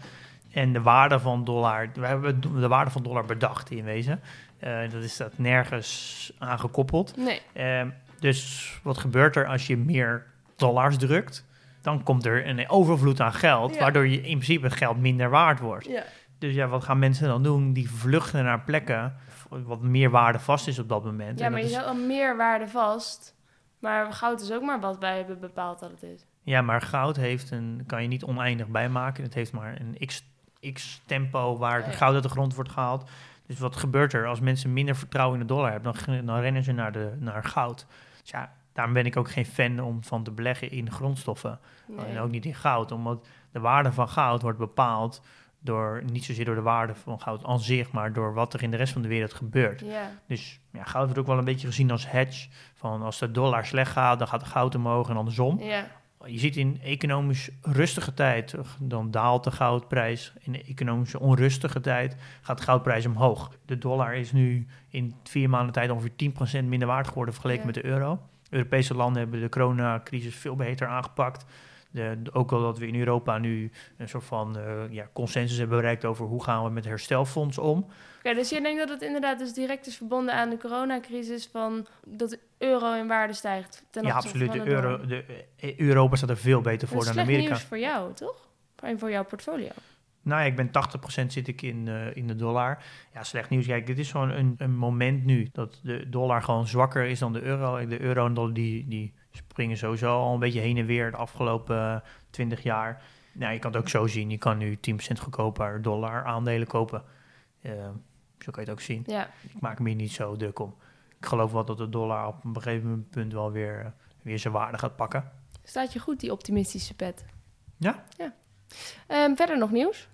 En de waarde van dollar, we hebben de waarde van dollar bedacht in wezen. Eh, dat is dat nergens aan gekoppeld. Nee. Ehm, dus wat gebeurt er als je meer dollars drukt? Dan komt er een overvloed aan geld, Ja. waardoor je in principe geld minder waard wordt. Ja. Dus ja, wat gaan mensen dan doen? Die vluchten naar plekken wat meer waarde vast is op dat moment. Ja, En maar je is- al meer waarde vast. Maar goud is ook maar wat wij hebben bepaald dat het is. Ja, maar goud heeft een, kan je niet oneindig bijmaken. Het heeft maar een x, x tempo waar goud uit de grond wordt gehaald. Dus wat gebeurt er als mensen minder vertrouwen in de dollar hebben? Dan, dan rennen ze naar, de, naar goud. Dus ja, daarom ben ik ook geen fan om van te beleggen in grondstoffen. Nee. En ook niet in goud, omdat de waarde van goud wordt bepaald door, niet zozeer door de waarde van goud aan zich, maar door wat er in de rest van de wereld gebeurt. Dus ja, goud wordt ook wel een beetje gezien als hedge. Van als de dollar slecht gaat, dan gaat de goud omhoog en andersom. Je ziet in economisch rustige tijd, dan daalt de goudprijs. In de economische onrustige tijd gaat de goudprijs omhoog. De dollar is nu in vier maanden tijd ongeveer 10% minder waard geworden vergeleken met de euro. Europese landen hebben de coronacrisis veel beter aangepakt. De, de- ook al dat we in Europa nu een soort van eh, ja, consensus hebben bereikt over hoe gaan we met herstelfonds om. Oké, dus je denkt dat het inderdaad dus direct is verbonden aan de coronacrisis van dat de euro in waarde stijgt ten ja, absoluut. van De euro, de, eh, Europa staat er veel beter Dat voor is dan slecht Amerika. nieuws voor jou, toch? En voor jouw portfolio. Nou ja, ik ben 80% zit ik in, eh, in de dollar. Ja, slecht nieuws. Kijk, dit is gewoon een, een moment nu dat de dollar gewoon zwakker is dan de euro. De euro en dollar die, die springen sowieso al een beetje heen en weer de afgelopen eh, 20 jaar. Nou, je kan het ook zo zien. Je kan nu 10% goedkoper dollar aandelen kopen. Eh, zo kan je het ook zien. Ja. Ik maak me hier niet zo druk om. Ik geloof wel dat de dollar op een gegeven punt wel weer, eh, weer zijn waarde gaat pakken. Staat je goed, die optimistische pet. Ja. ja. Ehm, verder nog nieuws?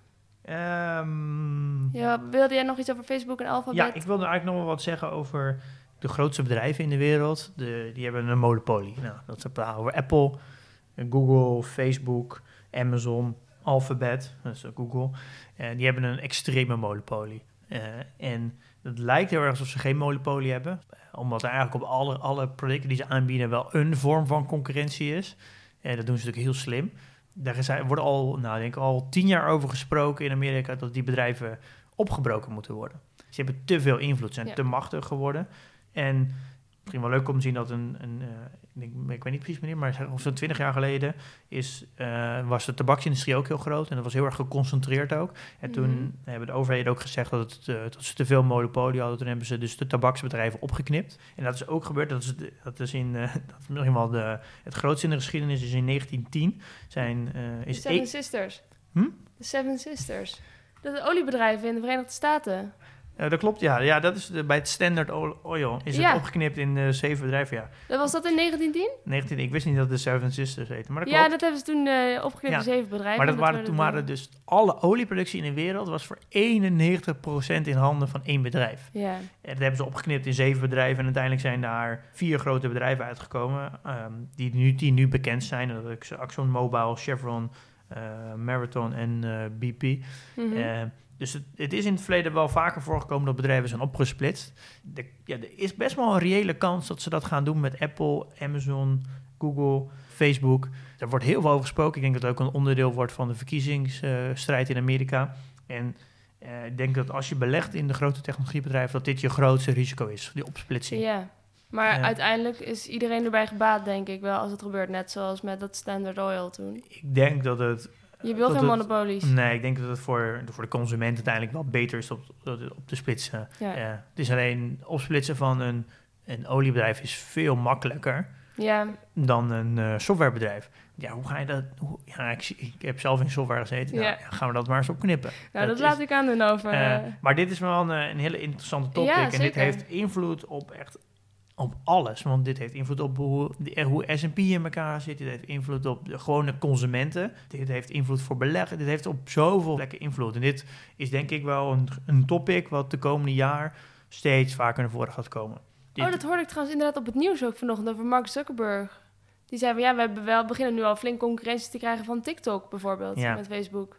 Ehm, Ja, wilde jij nog iets over Facebook en Alphabet? Ja, ik wilde eigenlijk nog wel wat zeggen over de grootste bedrijven in de wereld. De, die hebben een monopolie. Nou, dat is praten over Apple, eh, Google, Facebook, Amazon, Alphabet, dat is Google. En die hebben een extreme monopolie. Eh, en het lijkt heel erg alsof ze geen monopolie hebben. eh, Omdat er eigenlijk op alle, alle producten die ze aanbieden wel een vorm van concurrentie is. En dat doen ze natuurlijk heel slim. Daar is, wordt al, nou, ik denk al tien jaar over gesproken in Amerika dat die bedrijven opgebroken moeten worden. Ze hebben te veel invloed, zijn Ja. te machtig geworden. En misschien wel leuk om te zien dat een, een eh, ik, weet niet precies wanneer, maar zo'n twintig jaar geleden is, eh, was de tabaksindustrie ook heel groot. En dat was heel erg geconcentreerd ook. En toen Mhm. hebben de overheden ook gezegd dat, het, eh, dat ze te veel monopolie hadden. Toen hebben ze dus de tabaksbedrijven opgeknipt. En dat is ook gebeurd. Dat is, dat is, in, dat is misschien wel de, het grootste in de geschiedenis. Is in 1910 zijn, eh, De is Seven e- Sisters. Hm? De Seven Sisters. Dat oliebedrijven in de Verenigde Staten. Ja, dat klopt, ja. ja dat is de, bij het Standard Oil- is Ja. het opgeknipt in eh, zeven bedrijven, ja. Dat was dat in 1910? 19, ik wist niet dat de Seven Sisters heette, maar dat Ja, klopt. dat hebben ze toen eh opgeknipt Ja. in zeven bedrijven. maar dat en waren, toen waren dus alle olieproductie in de wereld was voor 91% in handen van één bedrijf. Ja, En dat hebben ze opgeknipt in zeven bedrijven en uiteindelijk zijn daar vier grote bedrijven uitgekomen ehm, die, nu, die nu bekend zijn. Dat is Axon Mobile, Chevron, Marathon en BP. Mhm. Eh, dus het, het is in het verleden wel vaker voorgekomen dat bedrijven zijn opgesplitst. De, ja, er is best wel een reële kans dat ze dat gaan doen met Apple, Amazon, Google, Facebook. Daar wordt heel veel over gesproken. Ik denk dat het ook een onderdeel wordt van de verkiezingsstrijd in Amerika. En eh, ik denk dat als je belegt in de grote technologiebedrijven, dat dit je grootste risico is, die opsplitsing. ja. Maar uiteindelijk is iedereen erbij gebaat, denk ik wel, als het gebeurt. Net zoals met dat Standard Oil toen. Ik denk dat het Je wil dat geen monopolies. Nee, ik denk dat het voor, voor de consument uiteindelijk wel beter is op, op te splitsen. Ja. Eh, het is alleen opsplitsen van een, een oliebedrijf is veel makkelijker Ja, dan een eh, softwarebedrijf. Ja, hoe ga je dat? Hoe, ja, ik, ik heb zelf in software gezeten. Nou, Ja. gaan we dat maar eens opknippen. nou, dat is- laat ik aan doen over... eh, maar dit is wel een, een hele interessante topic. En dit heeft invloed op echt op alles. Want dit heeft invloed op hoe, hoe S&P in elkaar zit. Dit heeft invloed op de gewone consumenten. Dit heeft invloed voor beleggen. Dit heeft op zoveel plekken invloed. En dit is denk ik wel een, een topic wat de komende jaar steeds vaker naar voren gaat komen. Dit- Oh, dat hoorde ik trouwens inderdaad op het nieuws ook vanochtend over Mark Zuckerberg. Die zei van ja, we hebben wel, beginnen nu al flink concurrentie te krijgen van TikTok bijvoorbeeld, Ja. met Facebook.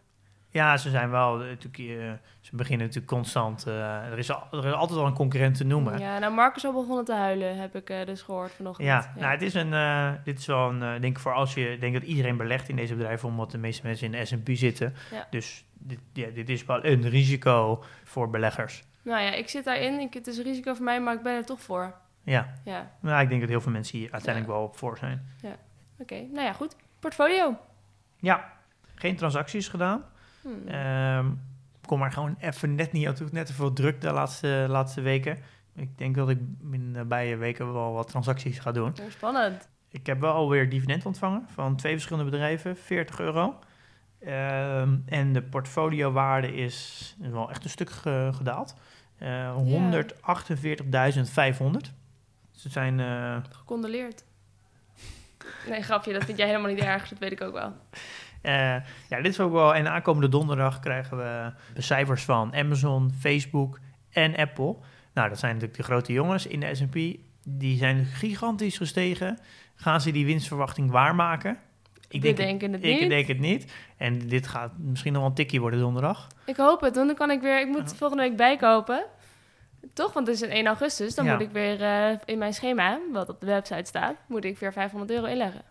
Ja, ze zijn wel eh, natuurlijk. eh, ze beginnen natuurlijk constant. eh, er, is al, er is altijd al een concurrent te noemen. Ja, Ja, nou Mark is al begonnen te huilen, heb ik dus gehoord vanochtend. nou, het is een. eh, dit is wel een. denk ik voor als je. Denk dat iedereen belegt in deze bedrijven, omdat de meeste mensen in de SP zitten. Ja. Dus dit, ja, dit is wel een risico voor beleggers. Nou ja, ik zit daarin. Ik, het is een risico voor mij, maar ik ben er toch voor. Ja, Ja, nou, ik denk dat heel veel mensen hier uiteindelijk wel op voor zijn. oké. Nou ja, goed. Portfolio. Ja, geen transacties gedaan. Hmm. Ehm kom maar gewoon even net niet aan toe. Net te veel druk de laatste, laatste weken. Ik denk dat ik in de nabije weken wel wat transacties ga doen. Oh, spannend. Ik heb wel alweer dividend ontvangen van twee verschillende bedrijven, 40 euro. Ehm, en de portfoliowaarde is wel echt een stuk ge- gedaald. Eh 148.500. Dus het zijn... eh, Gecondoleerd. Nee, grapje, dat vind jij helemaal niet erg. Dat weet ik ook wel. Eh, ja, dit is ook wel. En aankomende donderdag krijgen we de cijfers van Amazon, Facebook en Apple. Nou, dat zijn natuurlijk de grote jongens in de SP. Die zijn gigantisch gestegen. Gaan ze die winstverwachting waarmaken? Ik denk, denken het ik niet. denk het niet. En dit gaat misschien nog wel een tikkie worden donderdag. Ik hoop het, want dan kan ik weer... Ik moet volgende week bijkopen. Toch? Want het is een 1 augustus. Dan Ja. moet ik weer eh, in mijn schema, wat op de website staat, moet ik weer 500 euro inleggen.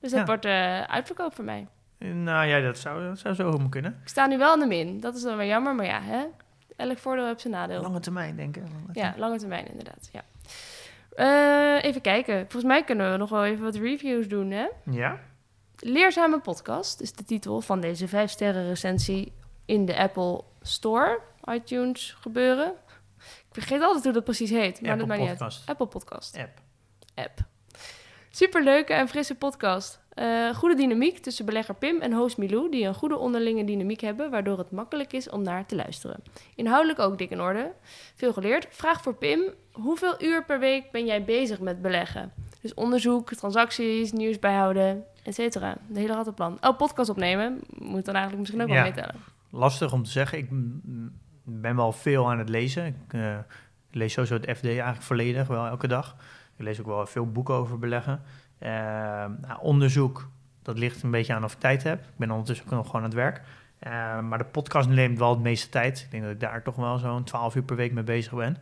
Dus dat Ja. wordt eh, uitverkoop voor mij. Nou ja, dat zou, dat zou zo kunnen. Ik sta nu wel in de min. Dat is dan weer jammer, maar ja, hè? elk voordeel heeft zijn nadeel. Lange termijn denken. Lange Ja, lange termijn inderdaad. Ja. Eh, even kijken. Volgens mij kunnen we nog wel even wat reviews doen, hè? Ja? Leerzame podcast is de titel van deze 5 sterren recensie in de Apple Store, iTunes gebeuren. Ik vergeet altijd hoe dat precies heet, maar Apple dat maakt niet uit. Podcast. Apple Podcast App. app. Superleuke en frisse podcast. Eh, goede dynamiek tussen belegger Pim en host Milou, die een goede onderlinge dynamiek hebben, waardoor het makkelijk is om naar te luisteren. Inhoudelijk ook dik in orde. Veel geleerd. Vraag voor Pim: hoeveel uur per week ben jij bezig met beleggen? Dus onderzoek, transacties, nieuws bijhouden, et cetera. De hele rattenplan. Oh, podcast opnemen. Moet dan eigenlijk misschien ook Ja. wel meetellen. lastig om te zeggen. Ik ben wel veel aan het lezen. Ik eh, lees sowieso het FD eigenlijk volledig, wel elke dag. Ik lees ook wel veel boeken over beleggen. Eh, nou, onderzoek, dat ligt een beetje aan of ik tijd heb. Ik ben ondertussen ook nog gewoon aan het werk. Eh, maar de podcast neemt wel het meeste tijd. Ik denk dat ik daar toch wel zo'n 12 uur per week mee bezig ben.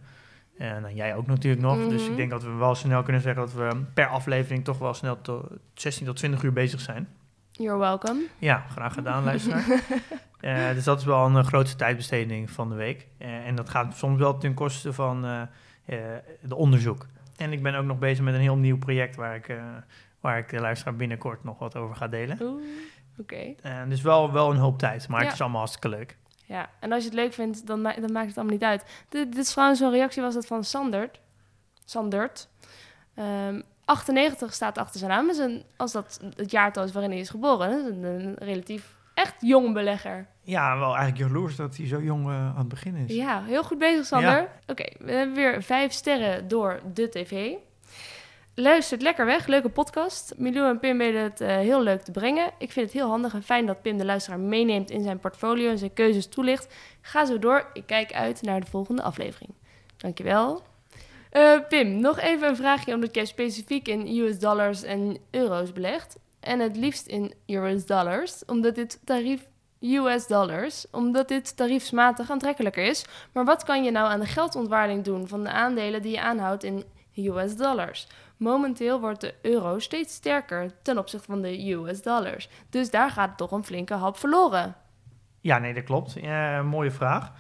En nou, jij ook natuurlijk nog. Dus Mhm. ik denk dat we wel snel kunnen zeggen dat we per aflevering toch wel snel tot 16 tot 20 uur bezig zijn. You're welcome. Ja, graag gedaan, luisteraar. Eh, dus dat is wel een eh, grootste tijdbesteding van de week. Eh, en dat gaat soms wel ten koste van eh, het onderzoek. En ik ben ook nog bezig met een heel nieuw project waar ik, eh, waar ik de luisteraar binnenkort nog wat over ga delen. Oeh, oké. Eh, dus wel, wel een hoop tijd, maar Ja. het is allemaal hartstikke leuk. Ja, en als je het leuk vindt, dan, ma- dan maakt het allemaal niet uit. Dit, dit is trouwens zo'n reactie was dat van Sandert. Sandert. Ehm, 98 staat achter zijn naam. Dus een, als dat het jaartal is waarin hij is geboren. Dat is een, een relatief echt jong belegger. Ja, wel eigenlijk jaloers dat hij zo jong eh, aan het begin is. Ja, heel goed bezig, Sander. Oké, we hebben weer vijf sterren door de tv. Luistert lekker weg, leuke podcast. Milou en Pim weten het eh, heel leuk te brengen. Ik vind het heel handig en fijn dat Pim de luisteraar meeneemt in zijn portfolio en zijn keuzes toelicht. Ga zo door. Ik kijk uit naar de volgende aflevering. Dankjewel. Eh Pim, nog even een vraagje omdat jij specifiek in US dollars en euro's belegt. En het liefst in US dollars, omdat dit tarief US dollars, omdat dit tariefsmatig aantrekkelijker is. Maar wat kan je nou aan de geldontwaarding doen van de aandelen die je aanhoudt in US dollars? Momenteel wordt de euro steeds sterker ten opzichte van de US dollars. Dus daar gaat toch een flinke hap verloren. Ja, nee, dat klopt. Mooie vraag.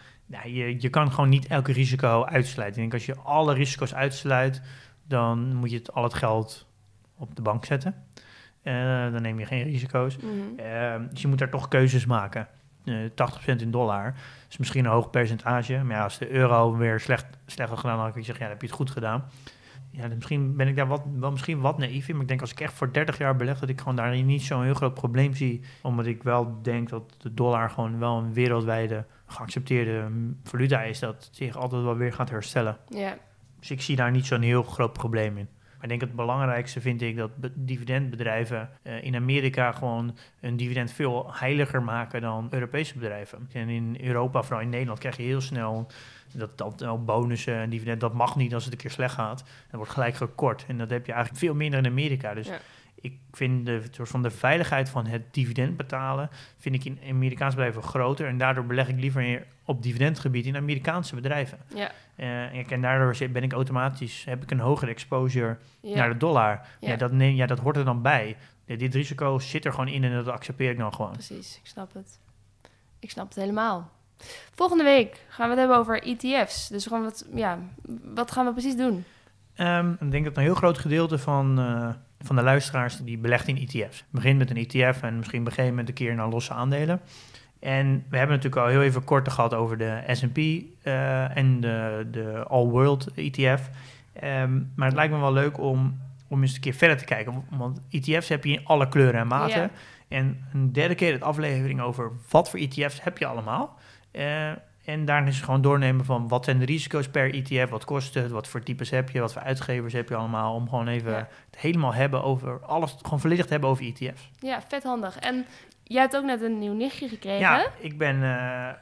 Je, je kan gewoon niet elke risico uitsluiten. Ik denk als je alle risico's uitsluit, dan moet je het, al het geld op de bank zetten. Eh, dan neem je geen risico's. Mhm. Eh, dus je moet daar toch keuzes maken. Eh 80% in dollar is misschien een hoog percentage. Maar ja, als de euro weer slecht, slecht had gedaan, dan had ik zeggen, ja, dan heb je het goed gedaan. Ja, misschien ben ik daar wat, wel misschien wat naïef in. Maar ik denk als ik echt voor 30 jaar beleg, dat ik gewoon daar niet zo'n heel groot probleem zie. Omdat ik wel denk dat de dollar gewoon wel een wereldwijde geaccepteerde valuta is. Dat zich altijd wel weer gaat herstellen. Ja, Dus ik zie daar niet zo'n heel groot probleem in. Ik denk het belangrijkste vind ik dat be- dividendbedrijven eh, in Amerika gewoon een dividend veel heiliger maken dan Europese bedrijven. En in Europa, vooral in Nederland, krijg je heel snel dat, dat ook bonussen en dividend, dat mag niet als het een keer slecht gaat. Dat wordt gelijk gekort. En dat heb je eigenlijk veel minder in Amerika. Dus. Ik vind de, soort van de veiligheid van het dividend betalen, vind ik in Amerikaanse bedrijven groter. En daardoor beleg ik liever op dividendgebied in Amerikaanse bedrijven. Ja, Eh, en daardoor ben ik automatisch, heb ik een hogere exposure ja. naar de dollar. Ja. Ja. dat neem, ja, dat hoort er dan bij. Dit risico zit er gewoon in en dat accepteer ik dan gewoon. precies. Ik snap het. Ik snap het helemaal. Volgende week gaan we het hebben over ETF's. Dus gewoon wat, ja, wat gaan we precies doen? Ehm, ik denk dat een heel groot gedeelte van, eh, van de luisteraars die belegt in ETF's. Begint met een ETF en misschien begin met een keer naar losse aandelen. En we hebben natuurlijk al heel even kort gehad over de S&P eh, en de, de All World ETF. Ehm, maar het lijkt me wel leuk om, om eens een keer verder te kijken. Want ETF's heb je in alle kleuren en maten. En een dedicated aflevering over wat voor ETF's heb je allemaal. Eh, en daarna is gewoon doornemen van wat zijn de risico's per ETF, wat kost het, wat voor types heb je, wat voor uitgevers heb je allemaal. Om gewoon even Ja. het helemaal hebben over alles, gewoon volledig te hebben over ETF's. Ja, vet handig. En jij hebt ook net een nieuw nichtje gekregen. Ja, ik ben eh, eh,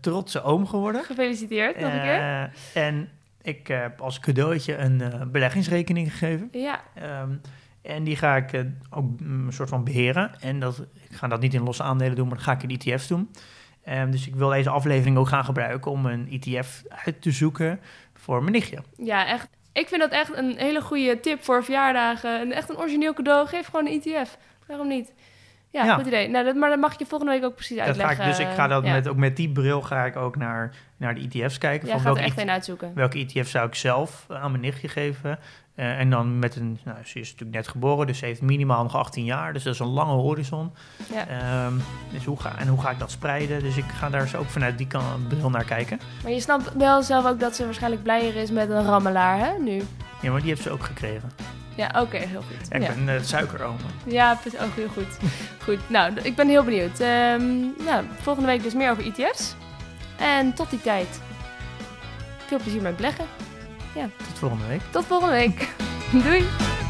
trotse oom geworden. Gefeliciteerd nog een keer. Eh, en ik heb als cadeautje een eh, beleggingsrekening gegeven. Ja, Ehm, en die ga ik ook mm, een soort van beheren. En dat, ik ga dat niet in losse aandelen doen, maar dat ga ik in ETF's doen. Ehm, dus ik wil deze aflevering ook gaan gebruiken om een ETF uit te zoeken voor mijn nichtje. ja, echt. Ik vind dat echt een hele goede tip voor verjaardagen. Een, echt een origineel cadeau. Geef gewoon een ETF. Waarom niet? Ja, Ja. goed idee. Nou, dat, maar dat mag ik je volgende week ook precies Dat ga uitleggen. ik, dus ik ga dat ja. met, ook met die bril ga ik ook naar, naar de ETF's kijken. Jij van gaat er welke, echt een uitzoeken. welke ETF zou ik zelf aan mijn nichtje geven. Eh, en dan met een, nou, ze is natuurlijk net geboren, dus ze heeft minimaal nog 18 jaar. Dus dat is een lange horizon. Ja. Ehm, dus hoe ga, en hoe ga ik dat spreiden? Dus ik ga daar ook vanuit die kant bril naar kijken. Maar je snapt wel zelf ook dat ze waarschijnlijk blijer is met een rammelaar, hè, nu? Ja, maar die heeft ze ook gekregen. Ja, oké, heel goed. Ja, ik Ja, ben uh, suikeroom. ja ook heel goed. goed, nou, ik ben heel benieuwd. Ehm, nou, volgende week dus meer over ETF's. En tot die tijd, veel plezier met beleggen. Tot volgende week. Tot volgende week. Doei!